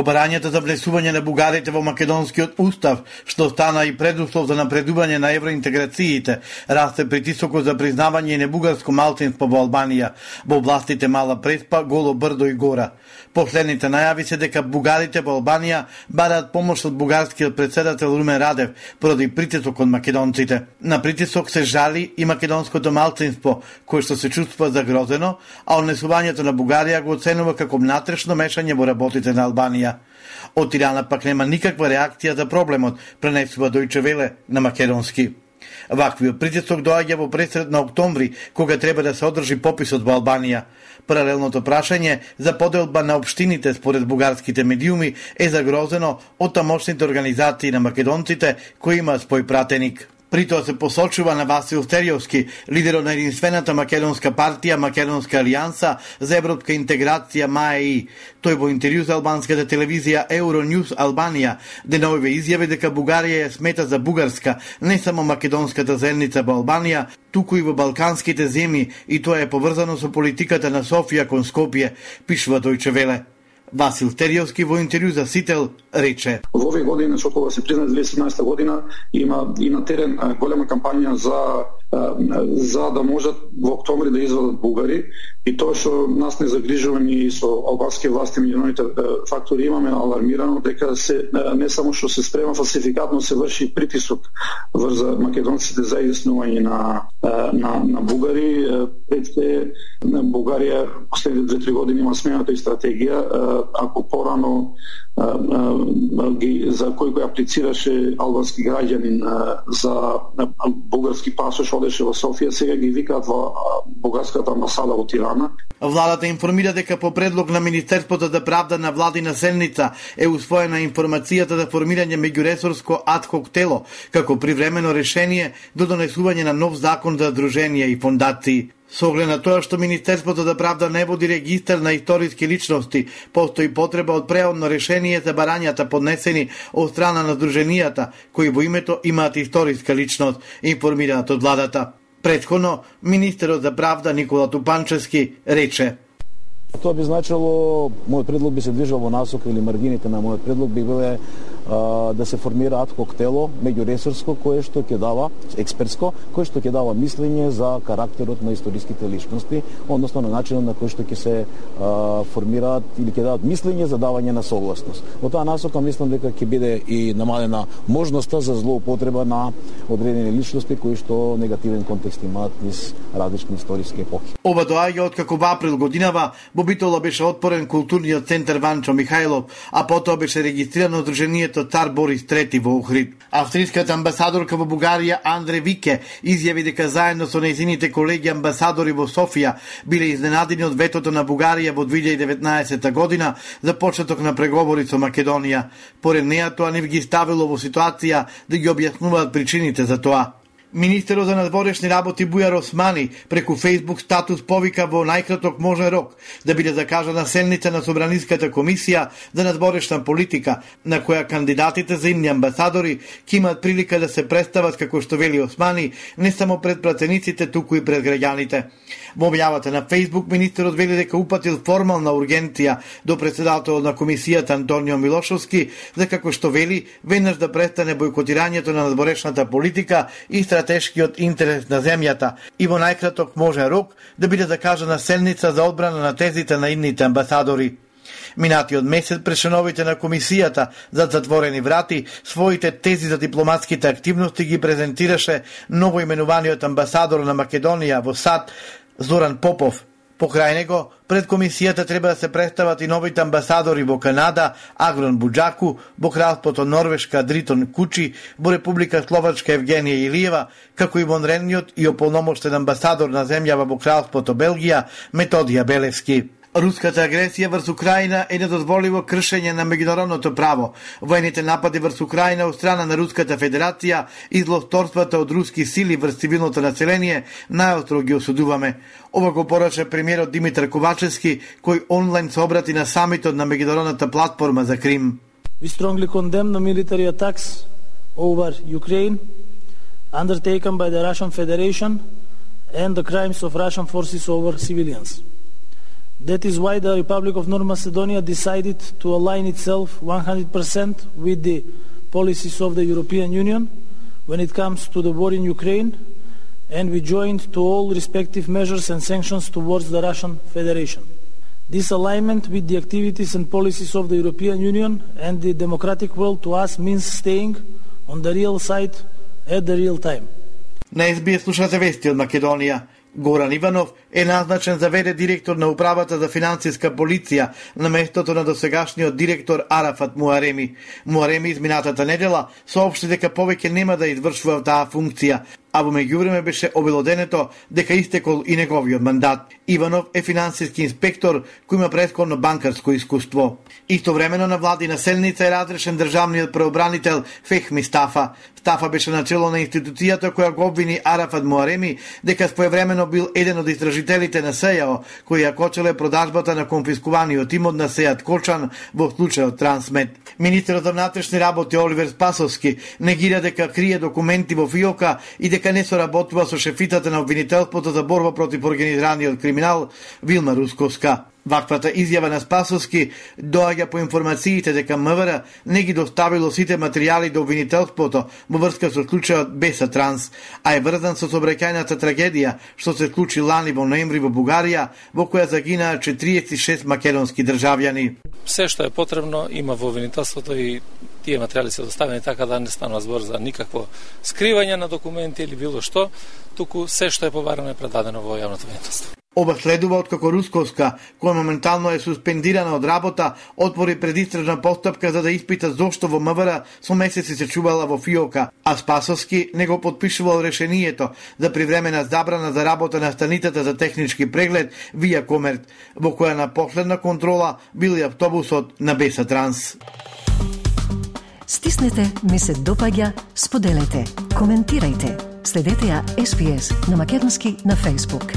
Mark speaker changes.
Speaker 1: Побарањето за внесување на бугарите во македонскиот устав, што стана и предуслов за напредување на евроинтеграциите, расте притисокот за признавање и небугарско малцинство во Албанија, во областите Мала Преспа, Голо Брдо и Гора. Последните најави се дека бугарите во Албанија бараат помош од бугарскиот председател Румен Радев поради притисок од македонците. На притисок се жали и македонското малцинство, кое што се чувствува загрозено, а однесувањето на Бугарија го оценува како натрешно мешање во работите на Албанија. Албанија. Од Тирана пак нема никаква реакција за проблемот, пренесува Дојче Веле на македонски. Ваквиот притисок доаѓа во пресред на октомври, кога треба да се одржи пописот во Албанија. Паралелното прашање за поделба на општините според бугарските медиуми е загрозено од тамошните организации на македонците кои имаат спој пратеник. При тоа се посочува на Васил Стериовски, лидерот на единствената македонска партија Македонска алијанса за европска интеграција МАЕИ. Тој во интервју за албанската телевизија Euronews Албанија деновиве изјави дека Бугарија е смета за бугарска, не само македонската заедница во Албанија, туку и во балканските земји и тоа е поврзано со политиката на Софија кон Скопје, пишува Дојче Веле. Васил Терјовски во интервју за Сител рече.
Speaker 2: Во овие години, што кога се призна 2017 година, има и на терен голема кампања за за да можат во октомври да извадат бугари. И тоа што нас не загрижуваме и со албански власти меѓународните фактори имаме алармирано дека се не само што се спрема фалсификат, но се врши притисок врз македонците за изјаснување на на на бугари. Пред се Бугарија последните 2-3 години има смената и стратегија. Ако порано ги, за кој кој аплицираше албански граѓанин за бугарски пасош одеше во Софија, сега ги викаат во бугарската амбасада во Тирана.
Speaker 1: Владата информира дека по предлог на Министерството за правда на владина Селница е усвоена информацијата за формирање меѓуресорско адхок тело како привремено решение до донесување на нов закон за друженија и фондации. Со оглед на тоа што Министерството за правда не води регистр на историски личности, постои потреба од преодно решение за барањата поднесени од страна на друженијата, кои во името имаат историска личност, информираат од владата. Предходно, министерот за правда Никола Тупанчевски рече
Speaker 3: Тоа би значило, мојот предлог би се движал во насока или маргините на мојот предлог би биле да се формира адхок тело меѓуресурско кое што ќе дава експертско кое што ќе дава мислење за карактерот на историските личности, односно на начинот на кој што ќе се а, формираат или ќе дадат мислење за давање на согласност. Во таа насока мислам дека ќе биде и намалена можноста за злоупотреба на одредени личности кои што негативен контекст имаат низ различни историски епохи.
Speaker 1: Ова доаѓа од како во април годинава во Битола беше отпорен културниот центар Ванчо Михајлов, а потоа беше регистрирано одружението со цар Борис III во Охрид. Австриската амбасадорка во Бугарија Андре Вике изјави дека заедно со нејзините колеги амбасадори во Софија биле изненадени од ветото на Бугарија во 2019 година за почеток на преговори со Македонија. Поред неа тоа не ги ставило во ситуација да ги објаснуваат причините за тоа. Министерот за надворешни работи Бујар Османи преку Facebook статус повика во најкраток можен рок да биде закажана селница на Собраниската комисија за надворешна политика, на која кандидатите за имни амбасадори ќе имат прилика да се представат како што вели Османи, не само пред пратениците, туку и пред граѓаните. Во објавата на Facebook министерот вели дека упатил формална ургенција до председателот на комисијата Антонио Милошовски за како што вели веднаш да престане бојкотирањето на надворешната политика и стратешкиот интерес на земјата и во најкраток можен рок да биде да закажана селница за одбрана на тезите на идните амбасадори. Минатиот месец прешеновите на комисијата за затворени врати своите тези за дипломатските активности ги презентираше новоименуваниот амбасадор на Македонија во САД Зоран Попов. Покрај него, пред комисијата треба да се представат и новите амбасадори во Канада, Агрон Буджаку, во Кралството Норвешка Дритон Кучи, во Република Словачка Евгенија Илиева, како и вонредниот и ополномоштен амбасадор на земјава во Кралството Белгија Методија Белевски. Руската агресија врз Украина е недозволиво кршење на меѓународното право. Воените напади врз Украина од страна на Руската Федерација и злосторствата од руски сили врз цивилното население најостро ги осудуваме. Ова го порача премиерот Димитар Ковачевски, кој онлайн се обрати на самитот на меѓународната платформа за Крим.
Speaker 4: We strongly condemn the military attacks over Ukraine undertaken by the Russian Federation and the crimes of Russian forces over civilians. That is why the Republic of North Macedonia decided to align itself 100% with the policies of the European Union when it comes to the war in Ukraine, and we joined to all respective measures and sanctions towards the Russian Federation. This alignment with the activities and policies of the European Union and the democratic world to us means staying on the real side at the real time.
Speaker 1: На СБС слушате вести од Македонија. Горан Иванов е назначен за веде директор на управата за финансиска полиција на местото на досегашниот директор Арафат Муареми. Муареми изминатата недела соопшти дека повеќе нема да извршува таа функција, а во меѓувреме беше обелоденето дека истекол и неговиот мандат. Иванов е финансиски инспектор кој има предходно банкарско искуство. Истовремено на владина Селница е разрешен државниот преобранител Фехми Стафа. Тафа беше начело на институцијата која го обвини Арафат Муареми дека своевремено бил еден од истражителите на СЕАО кој ја кочеле продажбата на конфискуваниот имот на Сејат Кочан во случајот Трансмет. Министерот за внатрешни работи Оливер Спасовски негира дека крие документи во ФИОКа и дека не соработува со шефитата на обвинителството за борба против организираниот криминал Вилма Русковска. Ваквата изјава на Спасовски доаѓа по информациите дека МВР не ги доставило сите материјали до обвинителството во врска со случајот Беса Транс, а е врзан со собраќајната трагедија што се случи лани во ноември во Бугарија, во која загинаа 46 македонски државјани.
Speaker 5: Се што е потребно има во обвинителството и тие материјали се доставени така да не станува збор за никакво скривање на документи или било што, туку се што е побарано е предадено во јавното обвинителство.
Speaker 1: Ова следува од како која моментално е суспендирана од работа, отвори предистражна постапка за да испита зошто во МВР со месеци се чувала во ФИОКа, а Спасовски не го подпишувал решението за привремена забрана за работа на станицата за технички преглед Вија Комерт, во која на последна контрола бил и автобусот на Беса Транс.
Speaker 6: Стиснете, ми се допаѓа, споделете, коментирајте. Следете ја SPS на Македонски на Facebook.